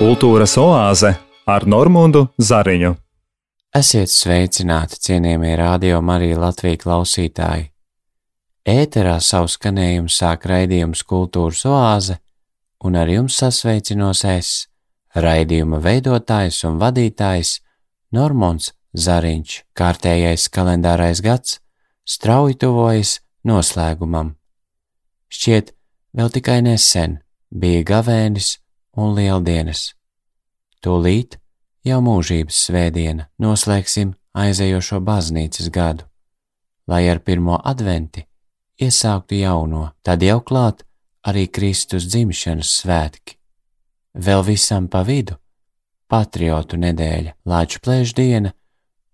Kultūras oāze ar Normūnu Zariņu. Esiet sveicināti, cienījamie radio Marija Latvijas klausītāji! Ēterā savu skanējumu sāk raidījums Kultūras oāze, un ar jums sasveicinos es, raidījuma veidotājs un vadītājs Normons Zariņš. Kārtējais kalendārais gads strauji tuvojas noslēgumam. Šķiet, vēl tikai nesen bija gavēnis un lieldienas. Tūlīt jau mūžības svētdiena noslēgsim aizējošo baznīcas gadu, lai ar pirmo adventi iesāktu jauno, tad jau klāt arī Kristus dzimšanas svētki. Vēl visam pa vidu - patriotu nedēļa, Lāču plēšdiena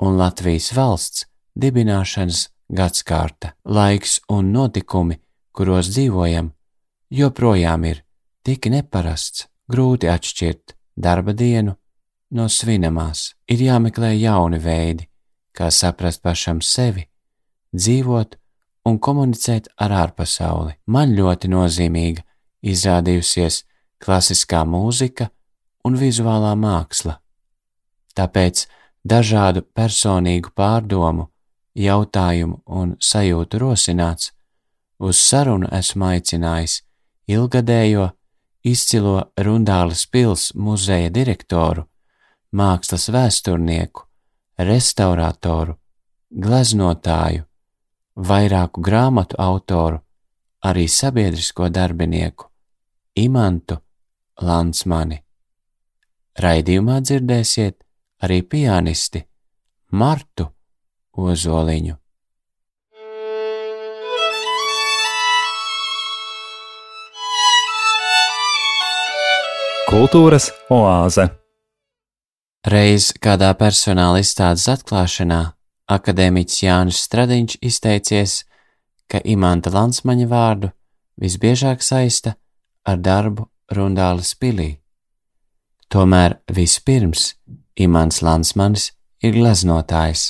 un Latvijas valsts dibināšanas gadskārta, laiks un notikumi, kuros dzīvojam, joprojām ir tik neparasts, grūti atšķirt darba dienu no svinamās. Ir jāmeklē jauni veidi, kā saprast pašam sevi, dzīvot un komunicēt ar ārpasauli. Man ļoti nozīmīga izrādījusies klasiskā mūzika un vizuālā māksla. Tāpēc dažādu personīgu pārdomu jautājumu un sajūtu rosināts, uz sarunu esmu aicinājis ilgadējo izcilo Rundāles pils muzeja direktoru, mākslas vēsturnieku, restauratoru, gleznotāju, vairāku grāmatu autoru, arī sabiedrisko darbinieku Imantu Lansmani. Raidījumā dzirdēsiet arī pianisti Martu ozoliņu. Kultūras oāze Reiz kādā personāla izstādes atklāšanā akadēmiķis Jānis Stradiņš izteicies, ka Imanta Lansmaņa vārdu visbiežāk saista ar darbu Rundāles pilī. Tomēr vispirms Imants Lansmanis ir gleznotājs.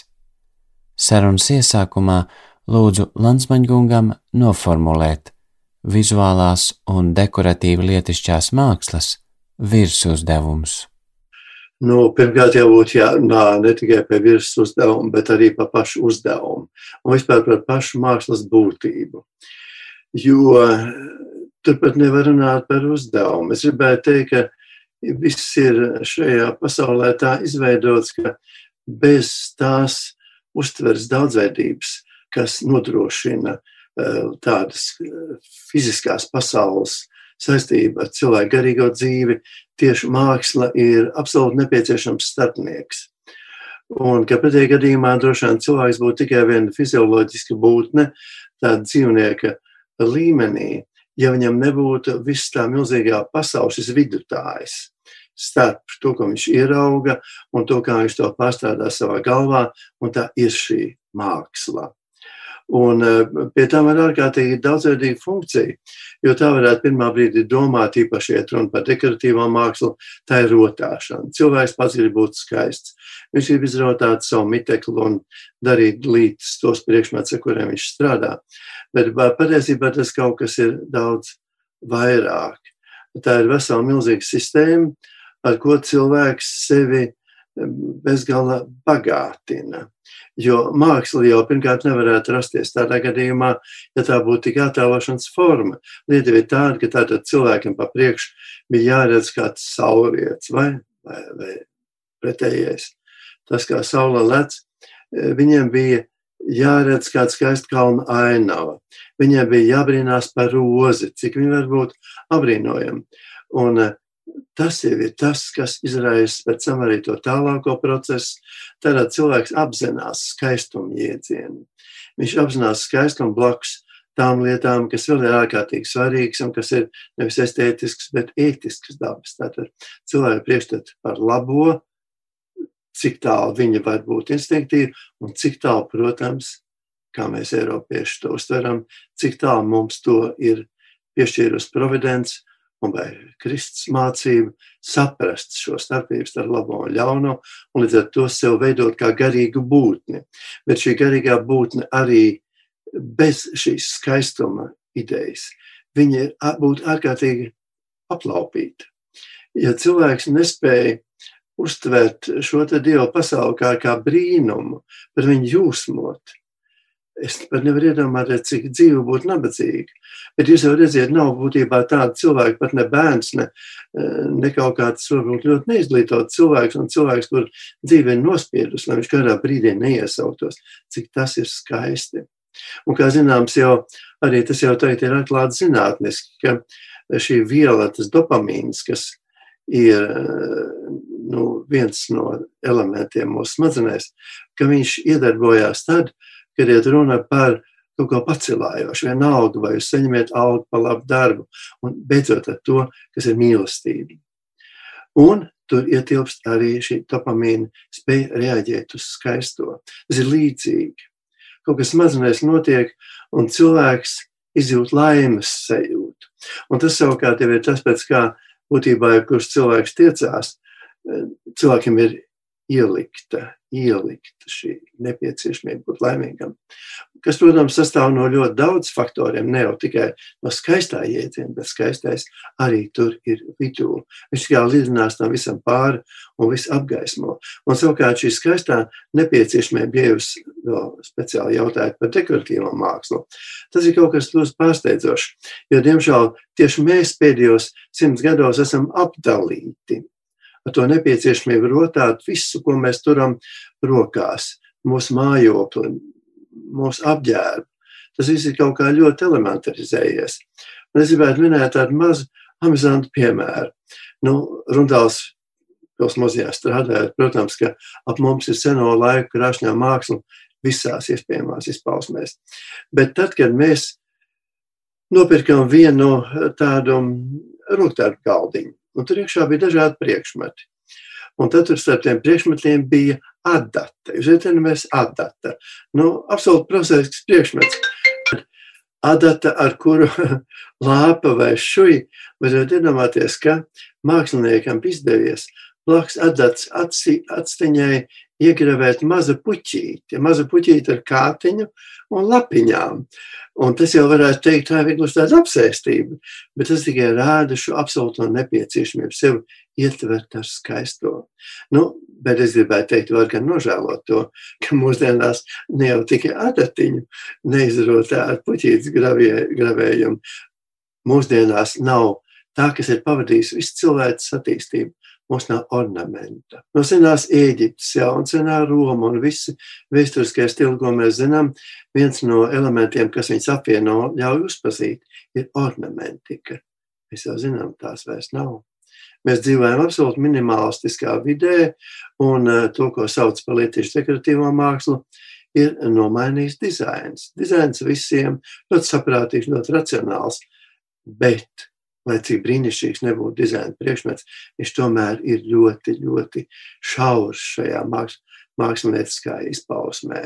Sarunas iesākumā lūdzu Landsmaņgungam noformulēt vizuālās un dekoratīvi lietišķās mākslas virsuzdevumus. Nu, pirmkārt, jau būtu jārunā ne tikai par virsmu uzdevumu, bet arī par pašu uzdevumu un vispār par pašu mākslas būtību. Jo turpat nevar runāt par uzdevumu. Es gribēju teikt, ka viss ir šajā pasaulē tā izveidots, ka bez tās uztveres daudzveidības, kas nodrošina eh, tādas eh, fiziskās pasaules saistību ar cilvēku garīgo dzīvi, tieši māksla ir absolūti nepieciešams starpnieks. Un ka pretējā gadījumā droši vien cilvēks būtu tikai viena fizioloģiska būtne, tāda dzīvnieka līmenī, ja viņam nebūtu viss tā milzīgā pasaules vidutājs starp to, ko viņš ierauga, un to, kā viņš to pārstrādā savā galvā, un tā ir šī māksla. Un eh, pie tam ir ārkārtīgi daudzveidīga funkcija, jo tā varētu pirmā brīdī domāt, īpaši iet runa par dekoratīvo mākslu, tā ir rotāšana. Cilvēks pats grib būt skaists. Viņš grib izrotāt savu miteklu un darīt līdz tos priekšmetus, ar kuriem viņš strādā. Bet patiesībā tas kaut kas ir daudz vairāk. Tā ir vesela milzīga sistēma, ar ko cilvēks sevi bezgala bagātina. Jo māksla jau pirmkārt nevarētu rasties tādā gadījumā, ja tā būtu tikai attēlošanas forma. Lieta ir tāda, ka tātad cilvēkam pa priekšu bija jāredz kāds saulrietis vai, vai, vai pretējais. Tas, kā saule lec, viņiem bija jāredz kāda skaista kalna ainava. Viņiem bija jābrīnās par rozi, cik viņi var būt apbrīnojami. Un tas jau ir tas, kas izraisa pēc tam arī to tālāko procesu. Tad cilvēks apzinās skaistumu jēdzienu. Viņš apzinās skaistumu blakus tām lietām, kas vēl ir ārkārtīgi svarīgas un kas ir nevis estētisks, bet ētisks dabas. Tātad cilvēka priekšstats par labo, cik tālu viņa var būt instinktīva un cik tālu, protams, kā mēs Eiropieši to uztveram, cik tālu mums to ir piešķīrusi providence un vai Kristus mācība saprast šo starpību starp labo un ļauno, un līdz ar to sev veidot kā garīgu būtni. Bet šī garīgā būtne arī bez šīs skaistuma idejas, viņa būtu ārkārtīgi aplaupīta. ja cilvēks nespēja uztvert šo Dieva pasauli kā, kā brīnumu, par viņu jūsmot, es pat nevaru iedomāties, cik dzīve būtu nabadzīga. Bet jūs jau redziet, nav būtībā tāda cilvēka, pat ne bērns, ne, ne kaut kāds varbūt ļoti neizglītots cilvēks, un cilvēks, kur dzīve ir nospiedus, lai viņš kādā brīdī neiesauktos, cik tas ir skaisti. Un kā zināms, jau arī tas jau tagad ir atklāts zinātniski, ka šī viela, tas dopamīns, kas ir nu, viens no elementiem mūsu smadzenēs, ka viņš iedarbojās tad, kad iet runa par kaut ko pacilājošu, vienalga, vai jūs saņemiet algu par labu darbu, un beidzot ar to, kas ir mīlestība. Un tur ietilpst arī šī dopamīna spēja reaģēt uz skaisto. Tas ir līdzīgi. Kaut kas smadzenēs notiek, un cilvēks izjūt laimes sajūtu. Un tas savukārt ir tas, pēc kā būtībā, kurš cilvēks tiecās, cilvēkiem ir ielikta, ielikta šī nepieciešamība būt laimīgam. Kas, protams, sastāv no ļoti daudz faktoriem, ne jau tikai no skaistā jēdziena, bet skaistais arī tur ir vidū. Viņš kā lidinās tam visam pāri un viss apgaismo. Un savukārt šī skaistā nepieciešamība, ja jūs vēl speciāli jautājat par dekoratīvo mākslu, tas ir kaut kas ļoti pārsteidzošs, jo, diemžēl, tieši mēs pēdējos simts gados esam apdalīti ar to nepieciešamību rotāt visu, ko mēs turam rokās, mūsu mājokli, mūsu apģērbu. Tas viss ir kaut kā ļoti elementarizējies. Un es gribētu minēt tādu mazu amizantu piemēru. Nu, Rundāls pils muzejā strādājot, protams, ka ap mums ir seno laiku krāšņā māksla visās iespējamās izpausmēs. Bet tad, kad mēs nopirkām vienu tādu rūktāru galdiņu, un tur iekšā bija dažādi priekšmeti. Un tad tur starp tiem priekšmetiem bija adata. Jūs zināt, mēs adata. Nu, absolūti prozaisks priekšmets. Adata, ar kuru lāpa vai šuji, varat iedomāties, ka māksliniekam izdevies blakus adats atsteņai iegravēt mazu puķīti, mazu puķīti ar kātiņu un lapiņām. Un tas jau varētu teikt, tā ir vienkārši tāda apsēstība, bet tas tikai rāda šo absolūto nepieciešamību sev ietvert ar skaisto. Nu, bet es gribētu teikt, var gan nožēlot to, ka mūsdienās ne jau tikai adatiņu neizrotā ar puķītes gravējumu. Mūsdienās nav tā, kas ir pavadījis visu cilvēks attīstību, Mums nav ornamenta. No senās Ēģiptes, jau senā Roma un visi vēsturiskie stili, ko mēs zinām, viens no elementiem, kas viņus apvieno, ļauj uzpazīt, ir ornamentika. Mēs jau zinām, tās vairs nav. Mēs dzīvojam absolūti minimalistiskā vidē, un eh, to, ko sauc par lietišu dekoratīvo mākslu, ir nomainījis dizains. Dizains visiem ļoti saprātīgs, ļoti racionāls, bet lai cik brīnišķīgs nebūtu dizaina priekšmets, viņš tomēr ir ļoti, ļoti šaurs šajā māks, mākslinieckā izpausmē.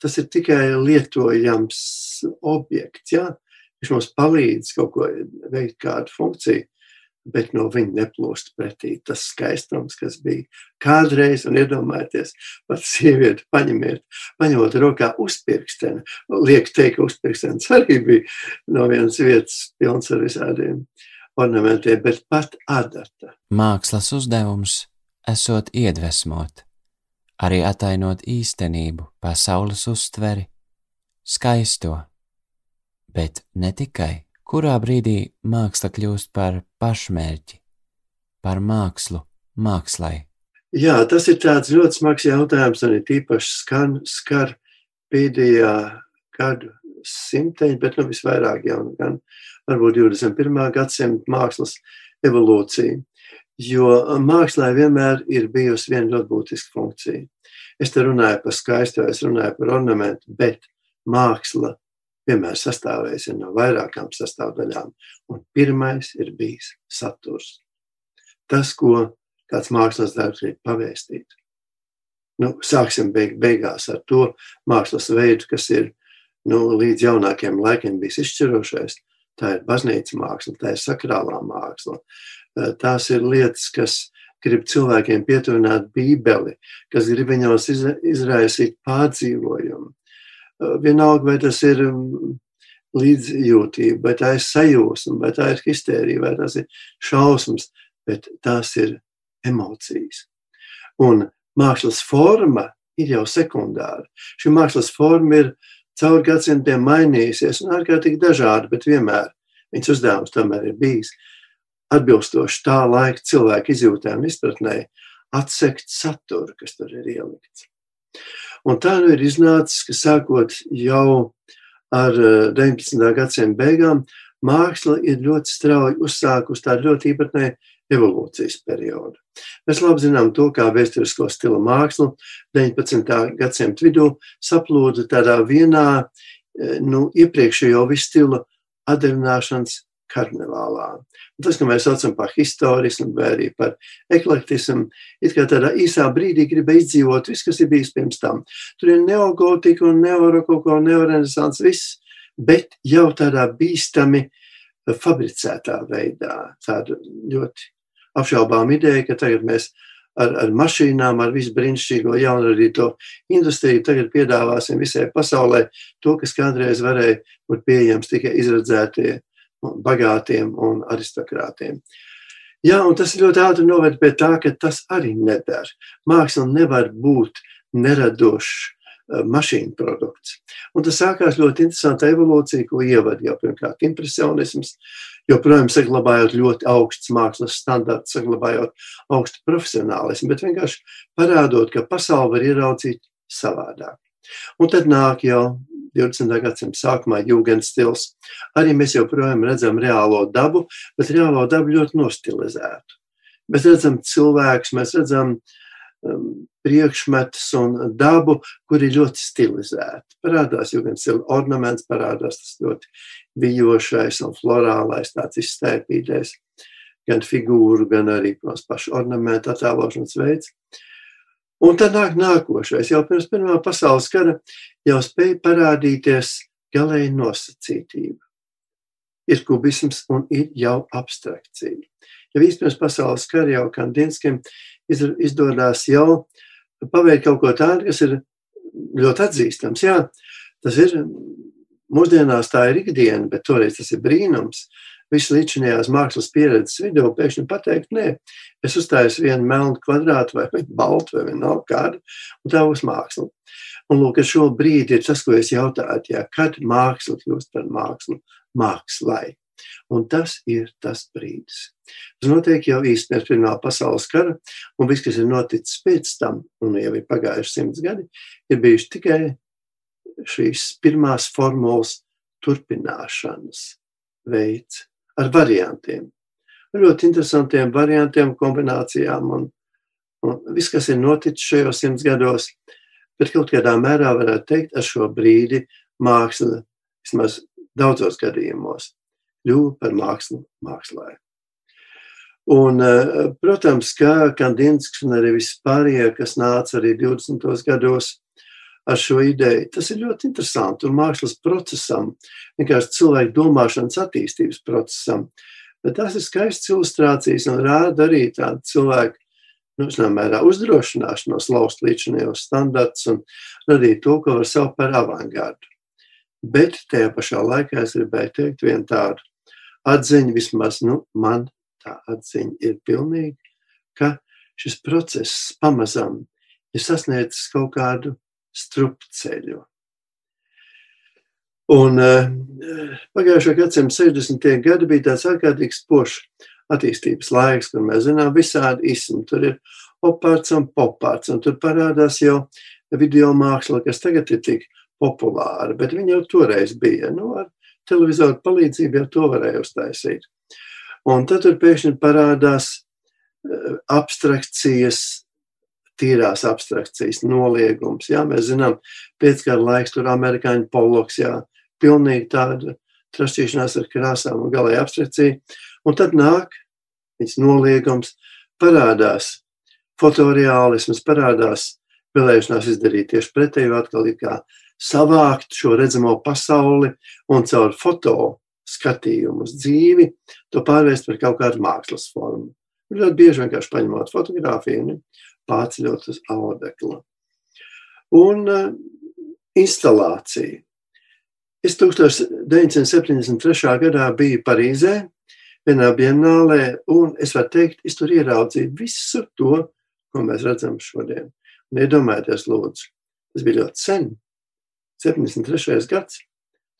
Tas ir tikai lietojams objekts. Ja? Viņš mums palīdz kaut ko veikt, kādu funkciju, bet no viņa neplūst pretī tas skaistums, kas bija kādreiz, un iedomājieties, pat sievieti paņemiet, paņemot rokā uzpirksteni, liek teikt, ka uzpirkstenis arī bija no vienas vietas pilns ar visādiem ornamentiem, bet pat adata. Mākslas uzdevums esot iedvesmot, arī atainot īstenību, pasaules uztveri, skaisto, bet ne tikai kurā brīdī māksla kļūst par pašmērķi, par mākslu mākslai? Jā, tas ir tāds ļoti smags jautājums, un ir īpaši skan, skar pēdējā gadu simteņi, bet nu visvairāk jau gan varbūt 21. gadsimta mākslas evolūcija. Jo mākslā vienmēr ir bijusi viena ļoti būtiska funkcija. Es te runāju par skaisto, es runāju par ornamentu, bet māksla vienmēr sastāvējis no vairākām sastāvdaļām, un pirmais ir bijis saturs. Tas, ko kāds mākslas darbs grib pavēstīt. Nu, sāksim beig, beigās ar to mākslas veidu, kas ir nu, līdz jaunākiem laikiem bijis izšķirošais. Tā ir baznīcas māksla, tā ir sakrālā māksla. Eh, tās ir lietas, kas grib cilvēkiem pietuvināt Bībeli, kas grib viņos izraisīt pārdzīvojumu. Eh, vienalga, vai tas ir mm, līdzjūtība, vai tā ir sajūsma, vai tā ir histērija, vai tas ir šausmas, bet tās ir emocijas. Un mākslas forma ir jau sekundāra. Šī mākslas forma ir caur gadsimtiem mainījusies un ārkārtīgi dažāda, bet vienmēr viņas uzdevums tomēr ir bijis atbilstoši tā laika cilvēku izjūtēm un izpratnē atsekt saturu, kas tur ir ielikts. Un tā nu ir iznācis, ka sākot jau ar 19. Eh, gadsimta beigām, māksla ir ļoti strauji uzsākusi tādu ļoti īpatnēju evolūcijas periodu. Mēs labi zinām to, kā vēsturisko stila māksla 19. gadsimta vidū saplūda tādā vienā eh, nu, iepriekšējo visu stilu atdarināšanas karnevālā. Un tas, ka mēs saucam par historismu vai arī par eklektismu, it kā tādā īsā brīdī gribēja izdzīvot viss, kas ir bijis pirms tam. Tur ir neogotika un neorokoko un neorenesans viss, bet jau tādā bīstami fabricētā veidā. Tāda ļoti apšaubām ideja, ka tagad mēs ar, ar mašīnām, ar visu brīnišķīgo jaunradīto industriju tagad piedāvāsim visai pasaulē to, kas kādreiz varēja būt pieejams tikai izredzētie bagātiem un aristokrātiem. Jā, un tas ļoti ātri noved pie tā, ka tas arī neder. Māksla nevar būt neradošs uh, mašīnu produkts. Un tas sākās ļoti interesanta evolūcija, ko ievada jau pirmkārt impresionisms, joprojām saglabājot ļoti augsts mākslas standarts, saglabājot augstu profesionālismu, bet vienkārši parādot, ka pasauli var ieraudzīt savādāk. Un tad nāk jau 20. gadsimta sākumā jūgens stils. Arī mēs joprojām redzam reālo dabu, bet reālo dabu ļoti nostilizētu. Mēs redzam cilvēkus, mēs redzam um, priekšmetus un dabu, kur ir ļoti stilizēti. Parādās jūgens stila ornaments, parādās tas ļoti vijošais un florālais, tāds izstēpītais, gan figūru, gan arī, pašu ornamentu attēlošanas veids. Un tad nāk nākošais. Jau pirms Pirmā pasaules kara jau spēja parādīties galēji nosacītība. Ir kubisms un ir jau abstrakcija. Ja vispirms pasaules kara jau Kandinskim izdodas jau paveikt kaut ko tādu, kas ir ļoti atzīstams. Jā, tas ir mūsdienās tā ir ikdiena, bet toreiz tas ir brīnums visu līdzinājās mākslas pieredzes vidū, pēkšņi pateikt, nē, es uzstāju vienu melnu kvadrātu vai baltu vai vienalga kādu, un tā būs māksla. Un lūk, šo brīdi ir tas, ko es jautāju, jā, kad māksla kļūst par mākslu, mākslai. Un tas ir tas brīdis. Tas notiek jau īsti pēc Pirmā pasaules kara, un viss, kas ir noticis pēc tam, un jau ir pagājuši simts gadi, ir bijuši tikai šīs pirmās formulas turpināšanas veids ar variantiem. Ļoti interesantiem variantiem, kombinācijām un, un viss, kas ir noticis šajos simts gados, bet kaut kādā mērā varētu teikt, ar šo brīdi māksla, vismaz daudzos gadījumos, kļuva par mākslu mākslā. Un, eh, protams, ka Kandinsks un arī vispārējie, kas nāca arī 20. gados, ar šo ideju. Tas ir ļoti interesanti un mākslas procesam, vienkārši cilvēku domāšanas attīstības procesam. Bet tas ir skaists ilustrācijas un rāda arī tādu cilvēku nu, mērā, uzdrošināšanos laust līdzinājos standarts un radīt to, ko var saukt par avangardu. Bet tajā pašā laikā es gribēju teikt vienu tādu atziņu, vismaz nu, man tā atziņa ir pilnīga, ka šis process pamazām ir sasniedzis kaut kādu strupceļu. Un uh, pagājušā gadsimta 60. gadi bija tāds ārkārtīgi spožs attīstības laiks, kur mēs zinām visādi ismi. Tur ir opārts un popārts, un tur parādās jau video māksla, kas tagad ir tik populāra, bet viņa jau toreiz bija. Nu, ar televizoru palīdzību jau to varēja uztaisīt. Un tad tur pēkšņi parādās uh, abstrakcijas tīrās abstrakcijas noliegums. Jā, mēs zinām, pēckara laiks tur amerikāņu poloks, jā, pilnīgi tāda trašķīšanās ar krāsām un galēji abstrakcija. Un tad nāk viņas noliegums, parādās fotoreālisms, parādās vēlēšanās izdarīt tieši pretēju atkal ir kā savākt šo redzamo pasauli un caur foto skatījumu uz dzīvi, to pārvērst par kaut kādu mākslas formu. Ļoti bieži vienkārši paņemot fotografiju, ne? Pārceļot uz audekla. Un uh, instalācija. Es 1973. gadā biju Parīzē, vienā bienālē, un es varu teikt, es tur ieraudzīju visu to, ko mēs redzam šodien. Un iedomājieties, lūdzu, tas bija ļoti sen, 73. gads.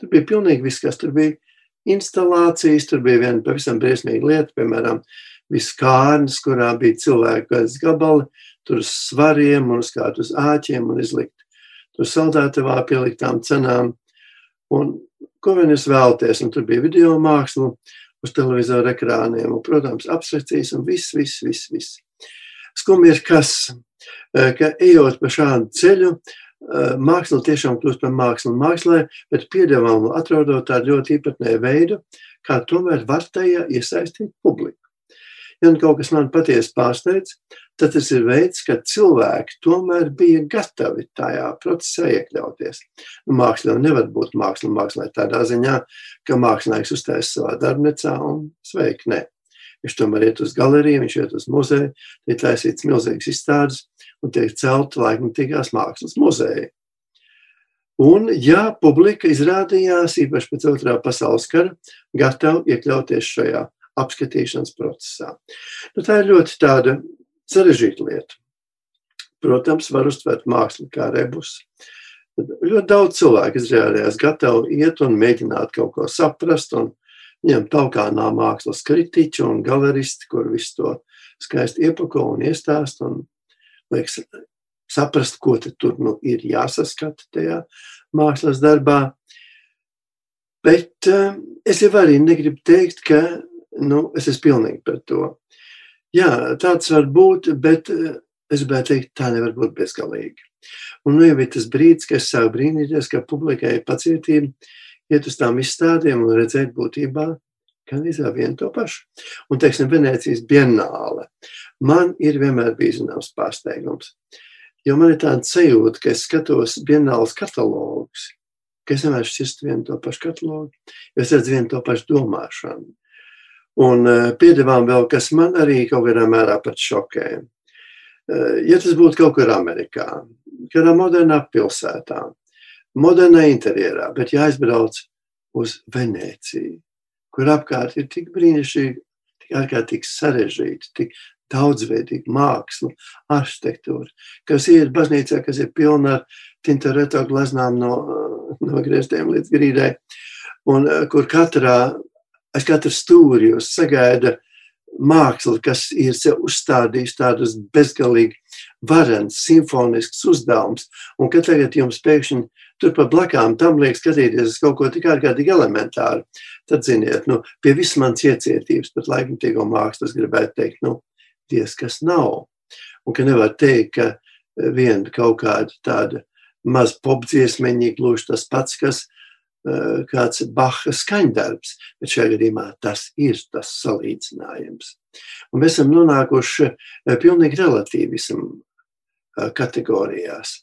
Tur bija pilnīgi viss, kas tur bija. Instalācijas, tur bija viena pavisam briesmīga lieta, piemēram, viss kārnas, kurā bija cilvēku gaisa gabali, tur uz svariem un uz kādu uz āķiem un izlikt tur saldētavā pieliktām cenām. Un ko vien jūs vēlaties, un tur bija video māksla uz televizora ekrāniem, un, protams, apsvecīs un viss, viss, viss, viss. Skumji ir kas, eh, ka ejot pa šādu ceļu, eh, māksla tiešām kļūst par mākslu mākslē, bet piedāvājumu atrodot tādu ļoti īpatnēju veidu, kā tomēr var tajā iesaistīt publiku. Nu kaut kas man patiesi pārsteidz, tad tas ir veids, ka cilvēki tomēr bija gatavi tajā procesā iekļauties. Nu, māksla nevar būt māksla, mākslā tādā ziņā, ka mākslinieks uztais savā darbnīcā un sveiki. Nē. Viņš tomēr iet uz galeriju, viņš iet uz muzeju, tiek taisīts milzīgas izstādes un tiek celta laikmatīgās mākslas muzeja. Un, ja publika izrādījās, īpaši pēc otrā pasaules kara, gatava iekļauties šajā apskatīšanas procesā. Nu, tā ir ļoti tāda sarežģīta lieta. Protams, var uztvert mākslu kā rebus. Ļoti daudz cilvēku izrādījās gatavi iet un mēģināt kaut ko saprast, un viņam taukānā mākslas kritiķi un galeristi, kur visu to skaisti iepako un iestāst, un liekas saprast, ko tur nu, ir jāsaskata tajā mākslas darbā. Bet uh, es jau arī negribu teikt, ka nu, es esmu pilnīgi par to. Jā, tāds var būt, bet eh, es gribētu teikt, tā nevar būt bezgalīgi. Un nu jau ir tas brīdis, kad es sāku brīnīties, ka publikai ir pacietība iet uz tām izstādēm un redzēt būtībā gan izvēl vienu to pašu. Un, teiksim, Venecijas bienāle man ir vienmēr bijis zināms pārsteigums. Jo man ir tāda sajūta, ka es skatos bienāles katalogus, ka es vienmēr šķirstu vienu to pašu katalogu, jo es redzu vienu to pašu domāšanu. Un eh, piedāvām vēl, kas man arī kaut kādā mērā pat šokē. Eh, ja tas būtu kaut kur Amerikā, kādā modernā pilsētā, modernā interjerā, bet jāizbrauc uz Venēciju, kur apkārt ir tik brīnišķīgi, tik ārkārtīgi sarežģīti, tik daudzveidīga māksla, arhitektūra, kas ir baznīcā, kas ir pilna ar tintoreto gleznām no, no grieztiem līdz grīdai, un eh, kur katrā aiz katra stūri jūs sagaida māksla, kas ir sev uzstādījis tādus bezgalīgi varens, simfonisks uzdevums, un ka tagad jums pēkšņi tur pa blakām tam liek skatīties uz kaut ko tik ārkārtīgi elementāru, tad ziniet, nu, pie visas manas iecietības, pat laikmatīgo mākslu, es gribētu teikt, nu, diez kas nav. Un ka nevar teikt, ka viena kaut kāda tāda maz popdziesmeņa gluži tas pats, kas Eh, kāds Baha skaņdarbs, bet šajā gadījumā tas ir tas salīdzinājums. Un mēs esam nonākuši eh, pilnīgi relativismu eh, kategorijās.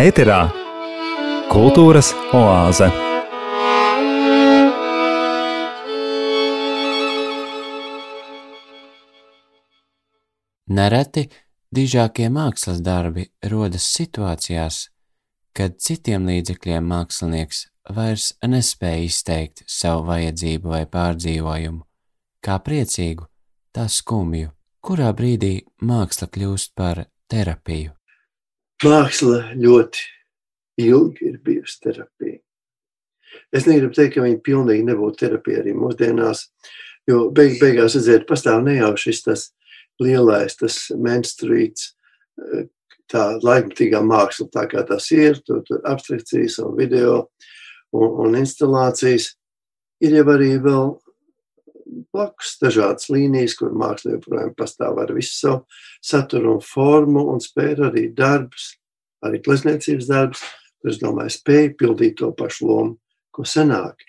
Ēterā Kultūras oāze. Nereti dižākie mākslas darbi rodas situācijās, kad citiem līdzekļiem mākslinieks vairs nespēja izteikt savu vajadzību vai pārdzīvojumu, kā priecīgu, tā skumju, kurā brīdī māksla kļūst par terapiju. Māksla ļoti ilgi ir bijusi terapija. Es negribu teikt, ka viņa pilnīgi nebūtu terapija arī mūsdienās, jo beig, beigās, redziet, pastāv nejauši tas lielais, tas menstruīts, tā laikmatīgā māksla, tā kā tas ir, tur, tur abstrakcijas un video un, un instalācijas. Ir jau arī vēl blakus dažādas līnijas, kur māksla joprojām pastāv ar visu savu saturu un formu un spēja arī darbs, arī glezniecības darbs, kur es domāju, spēja pildīt to pašu lomu, ko senāk.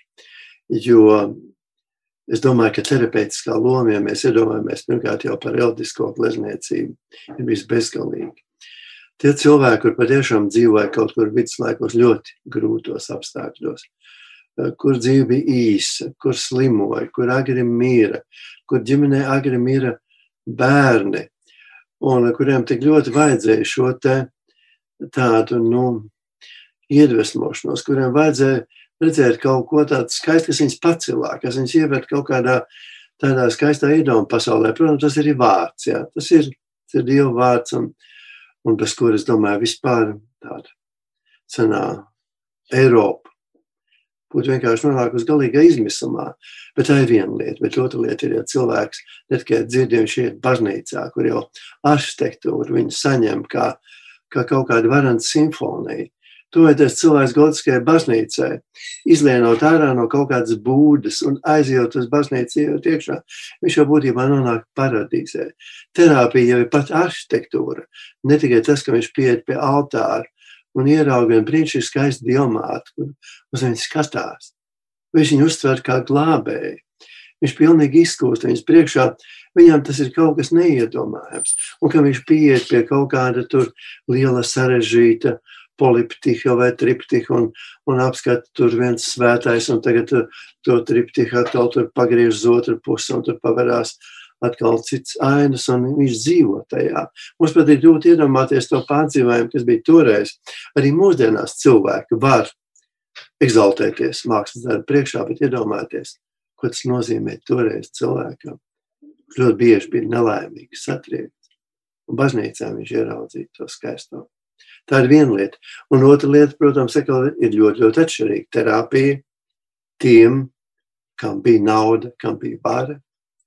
Jo Es domāju, ka terapeitiskā loma, ja mēs iedomājamies pirmkārt jau par reliģisko glezniecību, ir bijis bezgalīgi. Tie cilvēki, kur patiešām dzīvoja kaut kur viduslaikos ļoti grūtos apstākļos, kur dzīve bija īsa, kur slimoja, kur agri mīra, kur ģimenē agri mīra bērni, un kuriem tik ļoti vajadzēja šo te tādu, nu, iedvesmošanos, kuriem vajadzēja redzēt kaut ko tādu skaistu, kas viņas pacilā, kas viņas ievērt kaut kādā tādā skaistā iedomā pasaulē. Protams, tas ir vārds, jā. tas ir, tas ir Dieva vārds, un, un bez kur es domāju vispār tāda senā Eiropa būtu vienkārši nonākusi galīgā izmisumā. Bet tā ir viena lieta. Bet otra lieta ir, ja cilvēks ne tikai dzird, viņš iet baznīcā, kur jau arhitektūru viņu saņem kā, kā kaut kādu varanu simfoniju tuvojoties cilvēks gotiskajai baznīcai, izlienot ārā no kaut kādas būdas un aizjot uz baznīcu, ejot iekšā, viņš jau būtībā nonāk paradīzē. Terapija jau ir pat arhitektūra. Ne tikai tas, ka viņš pieiet pie altāra un ierauga vienu brīnišķīgu skaistu diamātu, kur uz viņu skatās. Viņš viņu uztver kā glābēju. Viņš pilnīgi izkūst viņas priekšā. Viņam tas ir kaut kas neiedomājams. Un ka viņš pieiet pie kaut kāda liela sarežģīta uh, poliptiha vai triptiha un, un apskata tur viens svētais, un tagad to, triptiha atkal tur pagriež uz otru pusi, un tur paverās atkal cits ainas, un viņš dzīvo tajā. Mums pat ir grūti iedomāties to pārdzīvojumu, kas bija toreiz. Arī mūsdienās cilvēki var egzaltēties mākslas darbu priekšā, bet iedomāties, ko tas nozīmē toreiz cilvēkam. Ļoti bieži bija nelaimīgs, satriekts. Un baznīcā viņš ieraudzīja to skaisto. Tā ir viena lieta. Un otra lieta, protams, ir ļoti, ļoti atšķirīga. Terapija tiem, kam bija nauda, kam bija vara,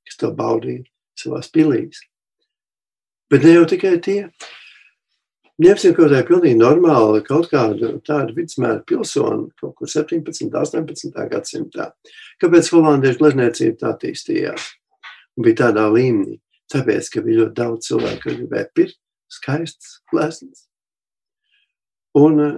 kas to baudīja savā pilīs. Bet ne jau tikai tie. Ņemsim kaut kādā pilnīgi normāli, kaut kādu tādu vidusmēra pilsoni, kaut kur 17, 18. gadsimtā. Kāpēc holandiešu glezniecība tā attīstījās? Un bija tādā līmenī. Tāpēc, ka bija ļoti daudz cilvēku, kas gribēja pirkt skaistas glezniecības Un eh,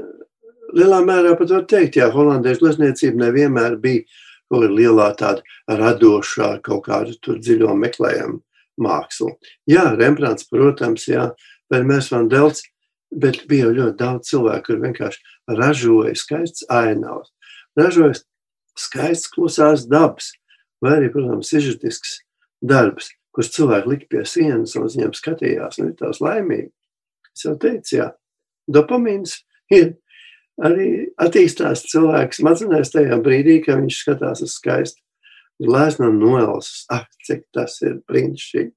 lielā mērā pat var teikt, ka holandiešu glezniecība nevienmēr bija kaut kāda lielā, tāda radošā, kaut kāda tur dziļo meklējuma māksla. Jā, Rembrandts, protams, jā, Vermērs van Delts, bet bija ļoti daudz cilvēku, kur vienkārši ražoja skaists ainavs, ražoja skaists klusās dabas, vai arī, protams, sižetisks darbs, kurus cilvēki lika pie sienas un uz viņiem skatījās, un ir tās laimīgi. Es jau teicu, jā, dopamīns ir arī attīstās cilvēks smadzenēs tajā brīdī, kad viņš skatās uz skaistu gleznu un noelsus. Ak, cik tas ir brīnišķīgi.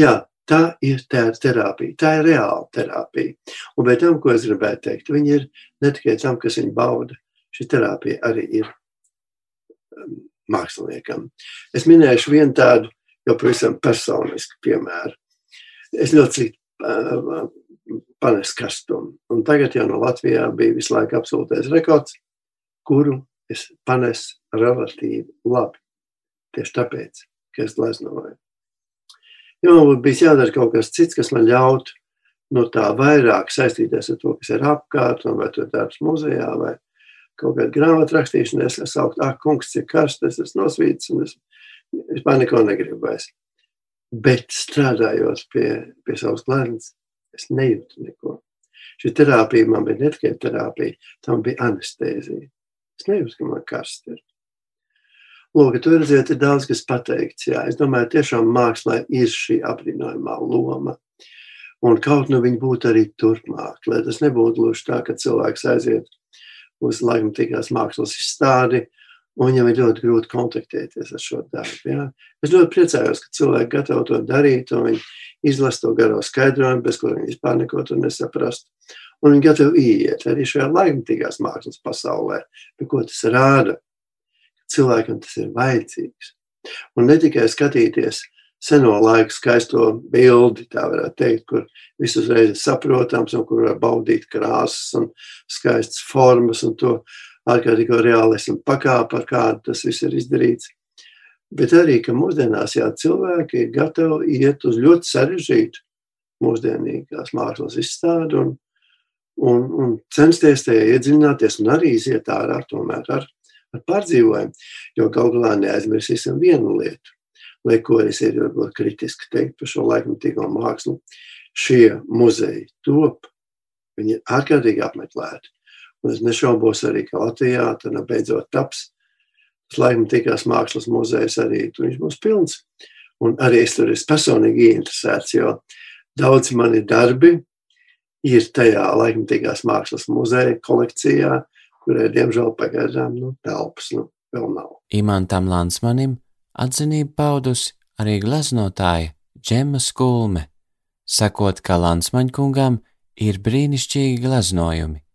Jā, tā ir tā terapija, tā ir reāla terapija. Un pēc tam, ko es gribēju teikt, viņi ir ne tikai tam, kas viņi bauda, šī terapija arī ir um, māksliniekam. Es minēšu vienu tādu jau pavisam personisku piemēru. Es ļoti uh, panes karstumu. Un tagad jau no Latvijā bija visu laiku absolūtais rekords, kuru es panesu relatīvi labi. Tieši tāpēc, ka es gleznoju. Ja man būtu bijis jādara kaut kas cits, kas man ļautu no tā vairāk saistīties ar to, kas ir apkārt, vai to darbs muzejā, vai kaut kāda grāmatu rakstīšana, es sauktu, ak, kungs, cik karsts, es esmu nosvīts, un es vispār neko negribu vairs. Bet strādājot pie, pie savas gleznas, Es nejūtu neko. Šī terapija man bija ne tikai terapija, tam bija anestēzija. Es nejūtu, ka man karsts ir. Lūk, tur redziet, ir daudz kas pateikts. Jā. Es domāju, tiešām mākslā ir šī apbrīnojamā loma. Un kaut nu viņa būtu arī turpmāk, lai tas nebūtu gluži tā, ka cilvēks aiziet uz laikmatīgās mākslas izstādi, un viņam ir ļoti grūti kontaktēties ar šo darbu. Ja? Es ļoti priecājos, ka cilvēki gatavi to darīt, un viņi izlasa to garo skaidrojumu, bez kura viņi vispār neko tur nesaprast. Un viņi gatavi iet arī šajā laikmatīgās mākslas pasaulē, pie ko tas rāda. Cilvēkam tas ir vajadzīgs. Un ne tikai skatīties seno laiku skaisto bildi, tā varētu teikt, kur viss uzreiz ir saprotams un kur var baudīt krāsas un skaistas formas un to ārkārtīgi realismu pakāpi, ar kādu tas viss ir izdarīts. Bet arī, ka mūsdienās jā, cilvēki ir gatavi iet uz ļoti sarežģītu mūsdienīgās mākslas izstādi un, un, un censties tajā iedziļināties un arī iziet ārā tomēr ar, ar pārdzīvojumu. Jo galu galā neaizmirsīsim vienu lietu lai ko es ir varbūt kritiski teikt par šo laikmatīgo mākslu, šie muzeji top, viņi ir ārkārtīgi apmeklēti. Un es nešaubos arī, ka Latvijā tad beidzot taps tas laikmatīgās mākslas muzejs arī, tur būs pilns. Un arī es tur esmu personīgi ieinteresēts, jo daudz mani darbi ir tajā laikmatīgās mākslas muzeja kolekcijā, kurai, diemžēl, pagaidām nu, telpas nu, vēl nav. Imantam Lansmanim Atzinību paudusi arī gleznotāja Džema Skulme, sakot, ka Lansmaņkungam ir brīnišķīgi gleznojumi.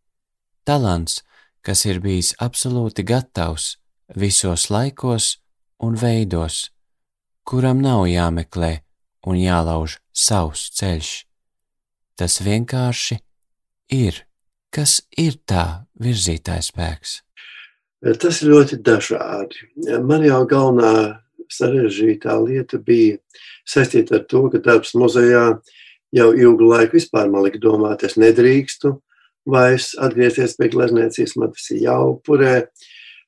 Talants, kas ir bijis absolūti gatavs visos laikos un veidos, kuram nav jāmeklē un jālauž savs ceļš. Tas vienkārši ir, kas ir tā virzītājs spēks. Tas ir ļoti dažādi. Man jau galvenā sarežģītā lieta bija saistīta ar to, ka darbs muzejā jau ilgu laiku vispār man lika domāt, es nedrīkstu vairs atgriezties pie glezniecības, man tas ir jāupurē,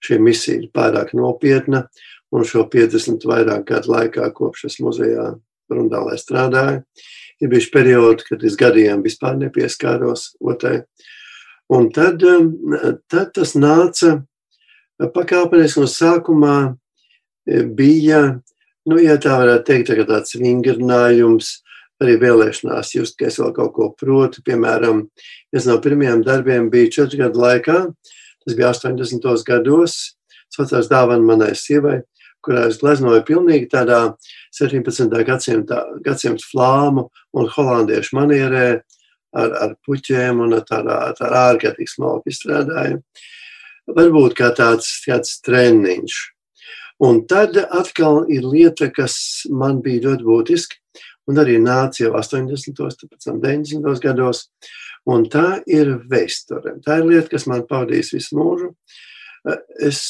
šī misija ir pārāk nopietna, un šo 50 vairāk gadu laikā, kopš es muzejā Rundālē strādāju, ir bijuši periodi, kad es gadiem vispār nepieskāros otrai. Un tad, tad tas nāca pakāpeniski no sākumā bija, nu, ja tā varētu teikt, tāds vingrinājums, arī vēlēšanās just, ka es vēl kaut ko protu. Piemēram, viens no pirmajiem darbiem bija četru gadu laikā, tas bija 80. gados, saucās dāvana manai sievai, kurā es gleznoju pilnīgi tādā 17. gadsimta, gadsimta flāmu un holandiešu manierē ar, ar puķiem un ar tādā, tādā ārkārtīgi smalku izstrādājumu. Varbūt kā tāds, tāds treniņš. Un tad atkal ir lieta, kas man bija ļoti būtiska, un arī nāca jau 80, 90 gados, un tā ir vēsture. Tā ir lieta, kas man pavadīs visu mūžu. Es,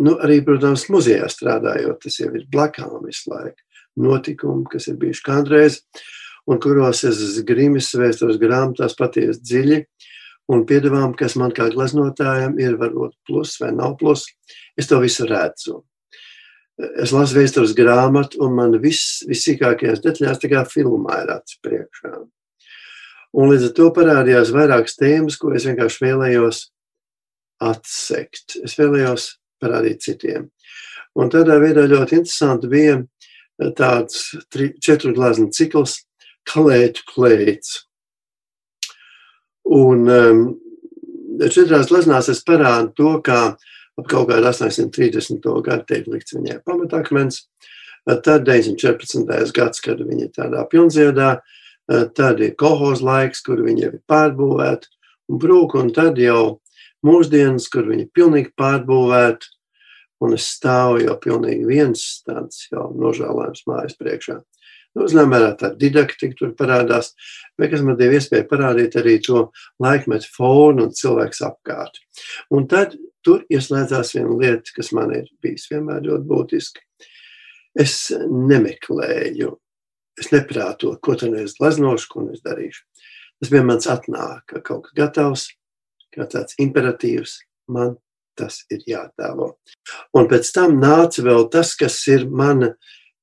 nu, arī, protams, muzejā strādājot, tas jau ir blakām visu laiku. Notikumi, kas ir bijuši kādreiz, un kuros es grimis vēstures grāmatās patiesi dziļi, un piedāvām, kas man kā gleznotājam ir varbūt plus vai nav plus. Es to visu redzu. Es lasu vēstures grāmatu, un man viss, vissīkākajās detaļās tā kā filmā ir acis priekšā. Un līdz ar to parādījās vairākas tēmas, ko es vienkārši vēlējos atsekt. Es vēlējos parādīt citiem. Un tādā veidā ļoti interesanti bija tāds tri, četru glazņu cikls, kalētu klēts. Un um, četrās gleznās es parādu to, kā ap kaut kādu 830. gadu tiek likts viņai pamatakmens. Tad 914. gads, kad viņa ir tādā pilnziedā, tad ir kolhoz laiks, kur viņa ir pārbūvēta un brūk, un tad jau mūsdienas, kur viņa ir pilnīgi pārbūvēta, un es stāvu jau pilnīgi viens tāds jau nožēlojams mājas priekšā. Nu, Zinām, mērā tā didaktika tur parādās, bet kas man deva iespēju parādīt arī to laikmetu fonu un cilvēks apkārt. Un tad tur ieslēdzās viena lieta, kas man ir bijis vienmēr ļoti būtiska. Es nemeklēju, es neprātoju, ko tad es gleznošu, ko es darīšu. Tas vienmēr mans atnāk, ka kaut kas gatavs, kā tāds imperatīvs, man tas ir jātēlo. Un pēc tam nāca vēl tas, kas ir mana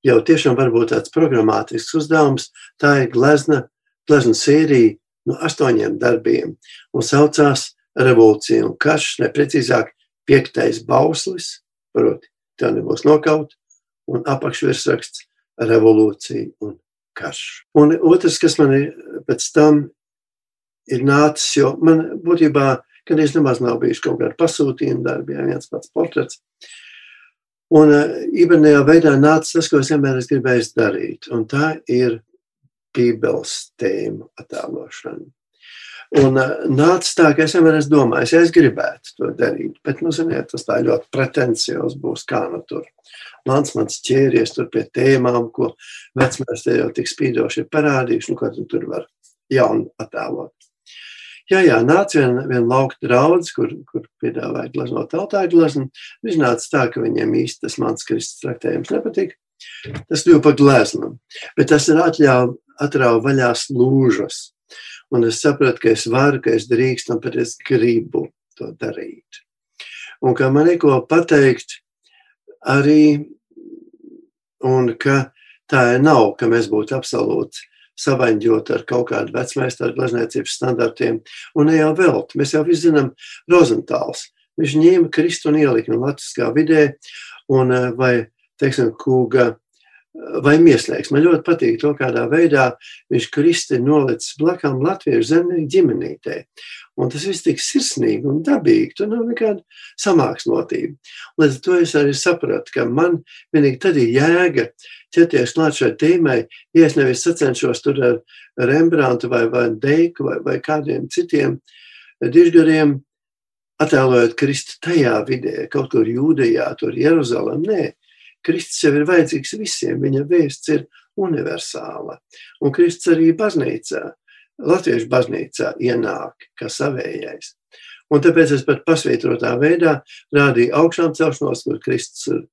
jau tiešām varbūt tāds programmātisks uzdevums, tā ir glezna, glezna sērija no astoņiem darbiem un saucās revolūcija un karš, neprecīzāk piektais bauslis, proti, tā nebūs nokaut, un apakšvirsraksts revolūcija un karš. Un otrs, kas man ir pēc tam ir nācis, jo man būtībā, kad es nemaz nav bijis kaut kāda pasūtījuma darbi, ja viens pats portrets, Un ībenajā veidā nāca tas, ko es vienmēr esmu gribējis darīt, un tā ir Bībeles tēma attēlošana. Un nāca tā, ka es vienmēr esmu domājis, ja es gribētu to darīt, bet, nu, ziniet, tas tā ļoti pretencios būs, kā nu tur. Mans mans ķēries tur pie tēmām, ko vecmēs te jau tik spīdoši ir parādījuši, nu, ko tu tur var jaunu attēlot. Jā, jā, nāca viena vien lauka draudz, kur, kur piedāvāja glaznot tautāju glaznu. Viņš nāca tā, ka viņiem īsti tas mans kristus traktējums nepatika. Tas kļuva par gleznu, bet tas ir atļauj, atrauj vaļās lūžas. Un es sapratu, ka es varu, ka es drīkstu, un pat es gribu to darīt. Un ka man ir ko pateikt arī, un ka tā nav, ka mēs būtu absolūti savaņģot ar kaut kādu vecmeistaru glezniecības standartiem. Un ne jau vēl, mēs jau visi zinām Rozentāls. Viņš ņēma Kristu un ielika no latviskā vidē, un eh, vai, teiksim, kūga vai mieslēgs. Man ļoti patīk to, kādā veidā viņš Kristi nolicis blakām latviešu zemnieku ģimenītē. Un tas viss tik sirsnīgi un dabīgi, tur nav nekāda samākslotība. Līdz ar to es arī sapratu, ka man vienīgi tad ir jēga ķerties klāt šai tēmai, ja es nevis sacenšos tur ar Rembrandtu vai, vai Deiku vai, vai kādiem citiem dižgariem, attēlojot Kristu tajā vidē, kaut kur Jūdejā, tur Jeruzalem. Nē, Kristus jau ir vajadzīgs visiem, viņa vēsts ir universāla. Un Kristus arī baznīcā, Latviešu baznīcā ienāk kā savējais. Un tāpēc es pat pasvītrotā veidā rādīju augšām celšanos, kur Kristus ir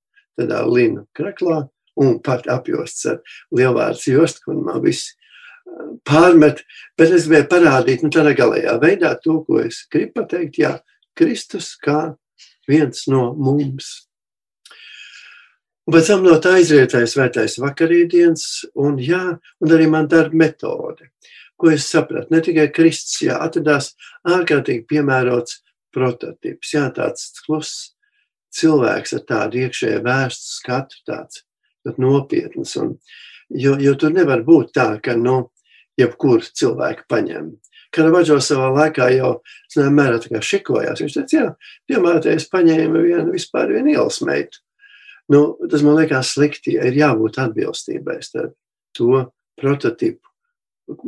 tādā linu kraklā un pat apjosts ar lielvārds jostu, kur man viss pārmet, bet es gribēju parādīt, nu tādā galējā veidā to, ko es gribu pateikt, jā, Kristus kā viens no mums. Un pēc tam no tā izrietēja svētais vakarīdienas, un, jā, un arī man darba metode, ko es sapratu. Ne tikai Kristus, jā, atradās ārkārtīgi piemērots prototips, jā, tāds kluss cilvēks ar tādu iekšēju vērstu skatu, tāds nopietns. Un, jo, jo tur nevar būt tā, ka, nu, jebkur cilvēku paņem. Karavadžo savā laikā jau mērā tā kā šikojās. Viņš teica, jā, piemēram, es paņēmu vienu vispār vienu ielas meitu Nu, tas man liekas slikti. Ir jābūt atbilstībai starp to prototipu,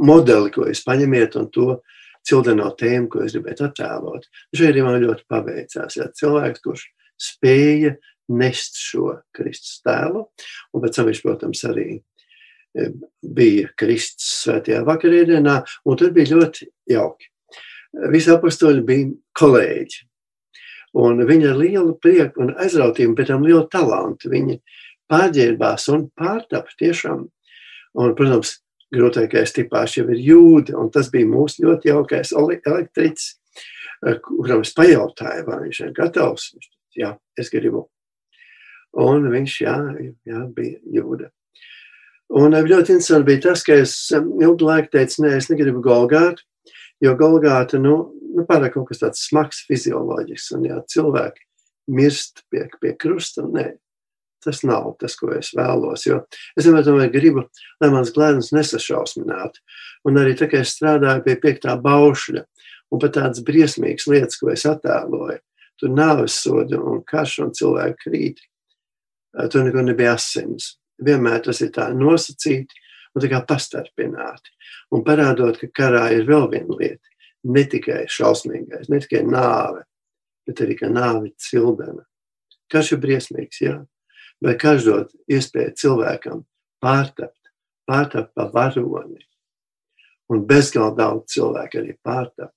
modeli, ko jūs paņemiet, un to cildeno tēmu, ko es gribētu attēlot. Šeit man ļoti paveicās. Jā, cilvēks, kurš spēja nest šo Kristus tēlu, un pēc tam viņš, protams, arī e, bija Kristus svētajā vakarēdienā, un tur bija ļoti jauki. Visi apakstoļi bija kolēģi. Un viņa ar lielu prieku un aizrautību, bet tam lielu talantu. Viņa pārģērbās un pārtapa tiešām. Un, protams, grūtākais tipāšs jau ir jūda, un tas bija mūsu ļoti jaukais elektriķis, eh, kuram es pajautāju, vai viņš ir gatavs. Viņš jā, es gribu. Un viņš, jā, jā bija jūda. Un eh, ļoti interesanti bija tas, ka es eh, ilgu laiku teicu, nē, es negribu Golgātu, jo Golgāta, nu, nu, pārāk kaut kas tāds smags, fizioloģisks. Un, ja cilvēki mirst pie, pie krusta, nē, tas nav tas, ko es vēlos. Jo es vienmēr gribu, lai mans glezniecības nesašausminātu. Un arī tā, es strādāju pie piektā baušļa, un pat tādas briesmīgas lietas, ko es attēloju, tur nāves soda un karš un cilvēku krīt. Tur neko nebija asins. Vienmēr tas ir tā nosacīti kā pastarpināti. Un parādot, ka karā ir vēl viena lieta ne tikai šausmīgais, ne tikai nāve, bet arī ka nāve cildena. Karš ir briesmīgs, jā, bet karš dod iespēju cilvēkam pārtapt, pārtapt pa varoni. Un bezgalīgi daudz cilvēku arī pārtapa.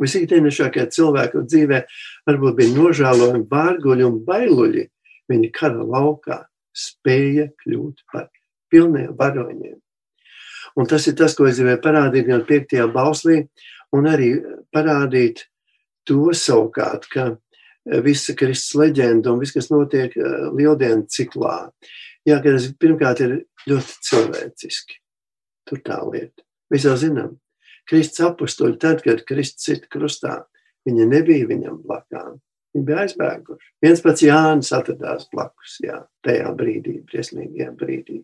Visīkdienišākie cilvēku dzīvē varbūt bija nožēlojumi, vārguļi un bailuļi. Viņi kara laukā spēja kļūt par pilniem varoņiem. Un tas ir tas, ko es gribēju parādīt gan piektajā bauslī, un arī parādīt to savukārt, ka eh, visa Kristus leģenda un viss, kas notiek eh, lieldienu ciklā, jā, ka tas pirmkārt ir ļoti cilvēciski. Tur tā lieta. Mēs jau zinām, Kristus apstuļi, tad, kad Kristus sit krustā, viņa nebija viņam blakām. Viņi bija aizbēguši. Viens pats Jānis atradās blakus, jā, tajā brīdī, briesmīgajā brīdī.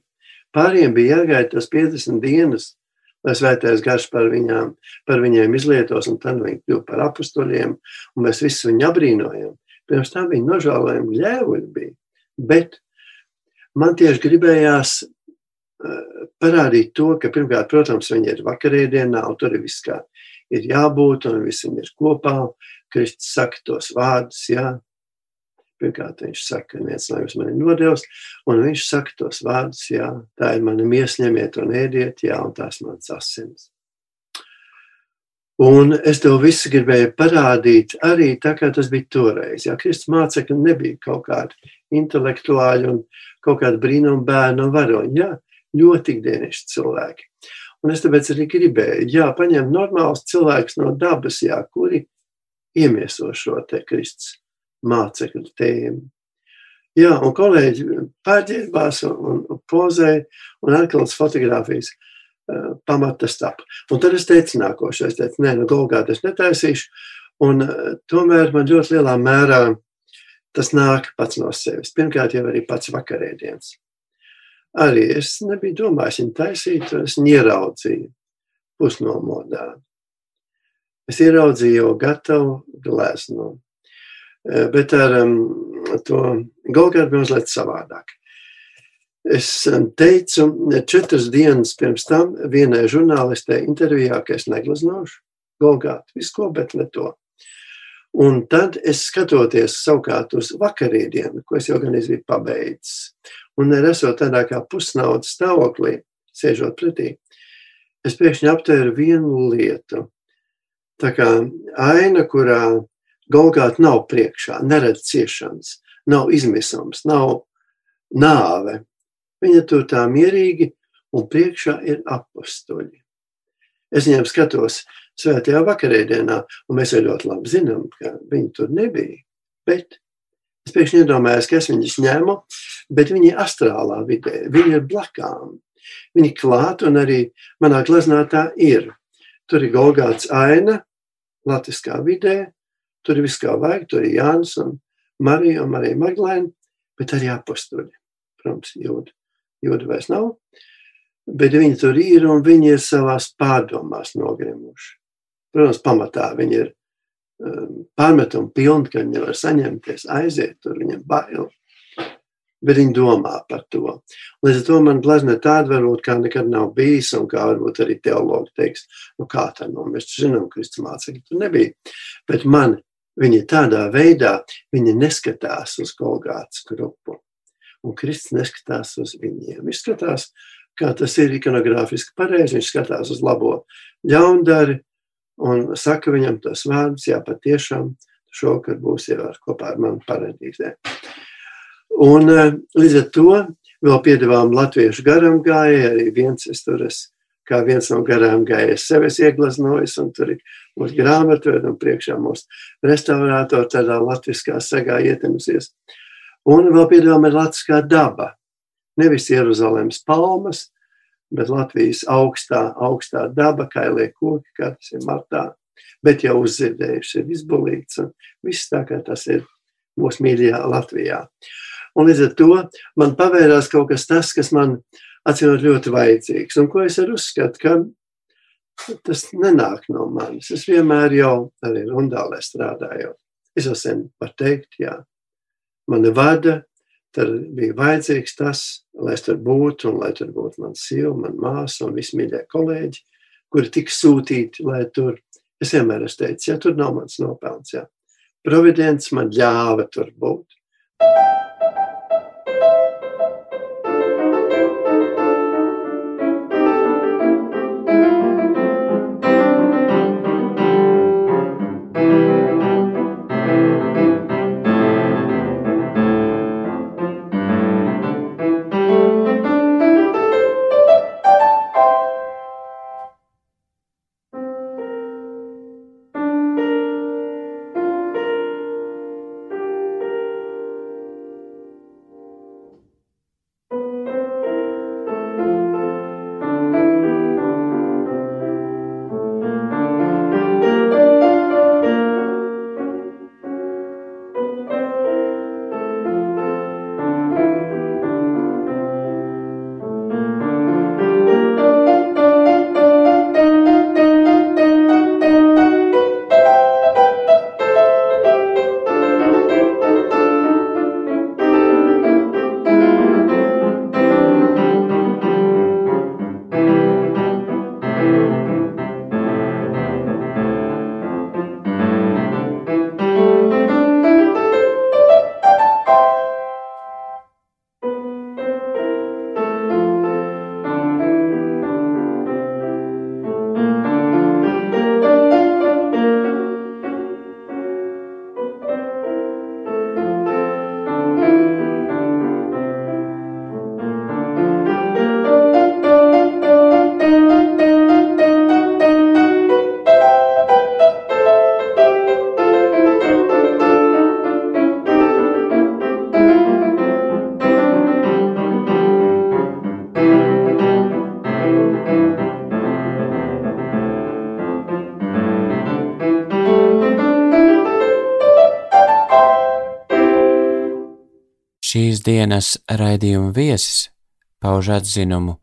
Pāriem bija jāgaida tas 50 dienas, lai svētais garš par, viņām, par viņiem izlietos, un tad viņi kļuva par apstuļiem, un mēs visi viņu abrīnojam. Pirms tam viņi nožēlojami ļēvuļi bija. Bet man tieši gribējās uh, parādīt to, ka pirmkārt, protams, viņi ir vakarēdienā, un tur ir viss kā ir jābūt, un visi ir kopā. Kristus saka tos vārdus, jā. Pirmkārt, viņš saka, ka viens no jums man ir nodevis, un viņš saka tos vārdus, jā, tā ir mana miesa, ņemiet un ēdiet, jā, un tās mans asins. Un es tev visu gribēju parādīt arī tā, kā tas bija toreiz. Jā, Kristus mācekļi nebija kaut kādi intelektuāļi un kaut kādi brīnum bērnu un varoņi. Jā, ļoti ikdienišķi cilvēki. Un es tāpēc arī gribēju, jā, paņemt normālus cilvēkus no dabas, jā, kuri iemieso šo te Kristus mācekļu tēmu. Jā, un kolēģi pārģērbās un, un pozēja un atkal fotografijas uh, pamata stap. Un tad es teicu nākošais, es teicu, nē, nu Golgāt es netaisīšu, un uh, tomēr man ļoti lielā mērā tas nāk pats no sevis. Pirmkārt jau arī pats vakarēdienas. Arī es nebiju domājis viņu taisīt, es viņu ieraudzīju pusnomodā. Es ieraudzīju jau gatavu gleznu. Eh, bet ar to Golgāru bija mazliet savādāk. Es teicu četras dienas pirms tam vienai žurnālistē intervijā, ka es negleznošu Golgātu, visu ko, bet ne to. Un tad es skatoties savukārt uz vakarīdienu, ko es jau gan biju pabeidzis, un esot tādā kā pusnaudas stāvoklī, sēžot pretī, es pēkšņi aptēru vienu lietu tā kā aina, kurā Golgāta nav priekšā, neredz ciešanas, nav izmisums, nav nāve. Viņa tur tā mierīgi un priekšā ir apstuļi. Es viņiem skatos svētajā vakarēdienā, un mēs jau ļoti labi zinām, ka viņi tur nebija. Bet es pēkšņi iedomājos, ka es viņus ņemu, bet viņi ir astrālā vidē, viņi ir blakām. Viņi klāt, un arī manā gleznā tā ir. Tur ir Golgāts aina, latviskā vidē, tur ir viss kā vajag, tur ir Jānis un Marija un Marija Magdalēna, bet arī apustuļi. Protams, jūda, jūda vairs nav, bet viņi tur ir un viņi ir savās pārdomās nogrimuši. Protams, pamatā viņi ir um, pārmetumi pilni, ka viņi var saņemties, aiziet tur, viņam bail bet viņi domā par to. Līdz ar to man glezna tāda varbūt kā nekad nav bijis, un kā varbūt arī teologi teiks, nu kā tā, nu mēs zinām, Kristus mācekļi tur nebija. Bet man viņi tādā veidā, viņi neskatās uz Golgāts grupu, un Kristus neskatās uz viņiem. Viņš skatās, kā tas ir ikonogrāfiski pareizi, viņš skatās uz labo ļaundari, un saka viņam tos vārdus, jā, patiešām šokar būs jau ar kopā ar mani paradīzē. Un eh, līdz ar to vēl piedāvājām latviešu garām gājēju, arī viens es tur esmu, kā viens no garām gājējiem sevis ieglaznojis, un tur ir mūsu grāmatvedi un priekšā mūsu restaurātori tādā latviskā sagā ietemsies. Un vēl piedāvājām ir latviskā daba. Nevis Jeruzalemes palmas, bet Latvijas augstā, augstā daba, kailie koki, kā tas ir martā, bet jau uzzirdējuši, ir izbulīts un viss tā, kā tas ir mūsu mīļajā Latvijā. Un līdz ar to man pavērās kaut kas tas, kas man atcīmot ļoti vajadzīgs. Un ko es arī uzskatu, ka tas nenāk no manis. Es vienmēr jau arī rundālē strādāju. Es jau sen varu teikt, jā, mani vada, tad bija vajadzīgs tas, lai es tur būtu, un lai tur būtu mana sieva, mana māsa un visi mīļie kolēģi, kuri tika sūtīti, lai tur, es vienmēr esmu teicis, ja tur nav mans nopelns, jā. Providents man ļāva tur būt. Šīs dienas raidījuma viesis pauž atzinumu,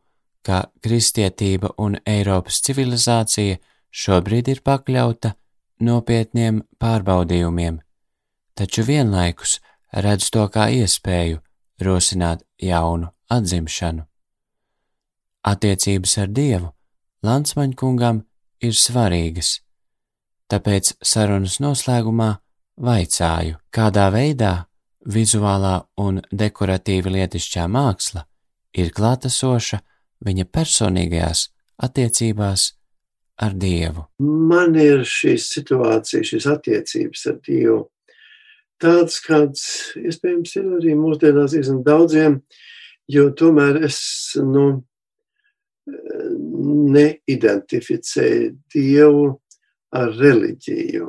ka kristietība un Eiropas civilizācija šobrīd ir pakļauta nopietniem pārbaudījumiem, taču vienlaikus redz to kā iespēju rosināt jaunu atzimšanu. Attiecības ar Dievu Lansmaņkungam ir svarīgas, tāpēc sarunas noslēgumā vaicāju, kādā veidā vizuālā un dekoratīva lietišķā māksla ir klātesoša viņa personīgajās attiecībās ar Dievu. Man ir šīs situācijas, šīs attiecības ar Dievu tāds, kāds iespējams ir arī mūsdienās diezgan daudziem, jo tomēr es nu, neidentificēju Dievu ar reliģiju.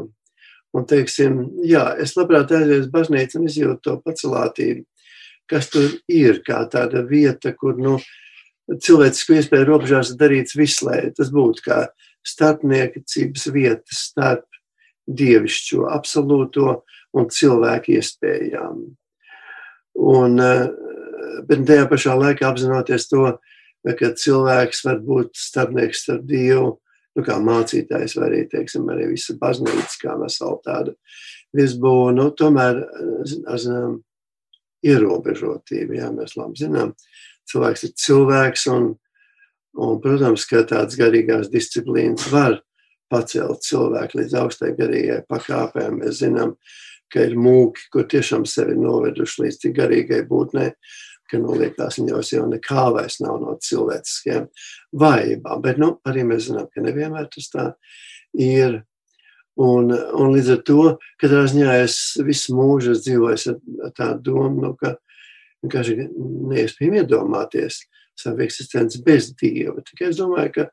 Un, teiksim, jā, es labprāt aizietu uz baznīcu un izjūtu to pacelātību, kas tur ir, kā tāda vieta, kur, nu, cilvēcisku iespēju robežās darīts viss, lai tas būtu kā starpniecības vieta starp dievišķo, absolūto un cilvēku iespējām. Un, bet tajā pašā laikā apzinoties to, ka cilvēks var būt starpnieks starp Dievu nu, kā mācītājs, vai arī, teiksim, arī visa baznīca, kā vesela tāda visbūva, nu, tomēr ar zinām ierobežotību, jā, mēs labi zinām, cilvēks ir cilvēks, un, un protams, ka tāds garīgās disciplīnas var pacelt cilvēku līdz augstai garīgai pakāpēm. Mēs zinām, ka ir mūki, kur tiešām sevi noveduši līdz tik garīgai būtnei, ka liekas, viņos jau nekā vairs nav no cilvēciskiem vājībām. Bet nu, arī mēs zinām, ka nevienmēr tas tā ir. Un, un līdz ar to, katrā ziņā es visu mūžu dzīvoju ar, tādu domu, nu, ka vienkārši neiespējami iedomāties savu eksistenci bez dieva. Tikai es domāju, ka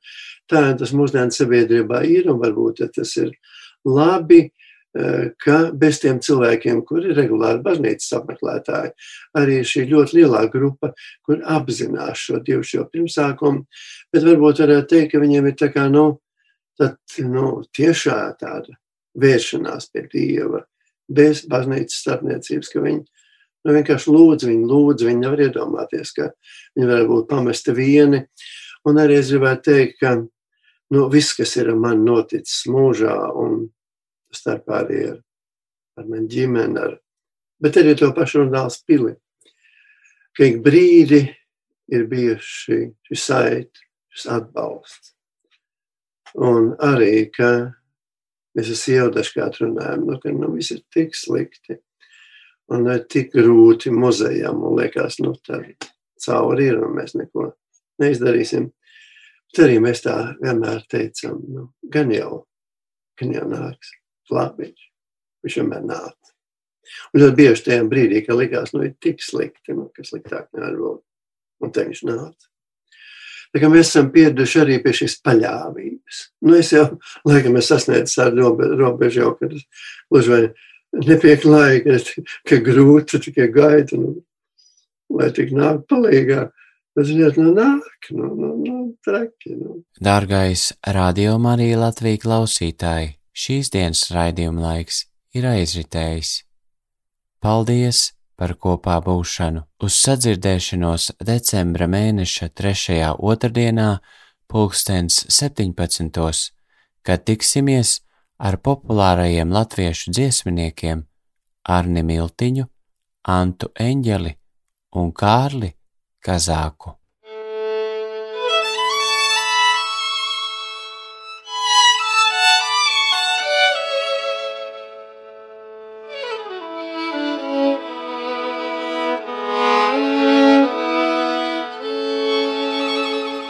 tā tas mūsdienu sabiedrībā ir un varbūt tas ir labi, ka bez tiem cilvēkiem, kuri ir regulāri baznīcas apmeklētāji, arī šī ļoti lielā grupa, kur apzinās šo dievšķo pirmsākumu, bet varbūt varētu teikt, ka viņiem ir tā kā, nu, tad, nu, tiešā tāda vēršanās pie Dieva, bez baznīcas starpniecības, ka viņi nu, vienkārši lūdz viņu, lūdz viņu, nevar iedomāties, ka viņi var būt pamesti vieni. Un arī es gribētu teikt, ka nu, viss, kas ir man noticis mūžā un starpā arī ar, ar mani ģimeni, ar, bet arī to pašu runāls pili. Ka ik brīdi ir bijuši šī saiti, šis atbalsts. Un arī, ka mēs ar sievu dažkārt runājam, nu, ka nu, viss ir tik slikti un ir tik grūti muzejam un liekas, nu, tā cauri ir un mēs neko neizdarīsim. Bet arī mēs tā vienmēr teicam, nu, gan jau, gan jau nāks labi. Viņš vienmēr nāca. Un ļoti bieži tajā brīdī, kad likās, nu, ir tik slikti, nu, ka sliktāk nevar būt. Un te viņš nāca. Tā kā mēs esam pieraduši arī pie šīs paļāvības. Nu, es jau, laikam, es sasniedzu tādu robežu jau, kad es gluži vai nepieklāju, ka, ka grūti tikai gaida, nu, lai tik nāk palīgā. Bet, ziniet, nu nāk, nu, nu, nu traki, nu. Dārgais Radio Marija Latvija klausītāji! Šīs dienas raidījuma laiks ir aizritējis. Paldies par kopā būšanu uz sadzirdēšanos decembra mēneša 3. otrdienā, pulkstens 17. kad tiksimies ar populārajiem latviešu dziesminiekiem Arni Miltiņu, Antu Eņģeli un Kārli Kazāku.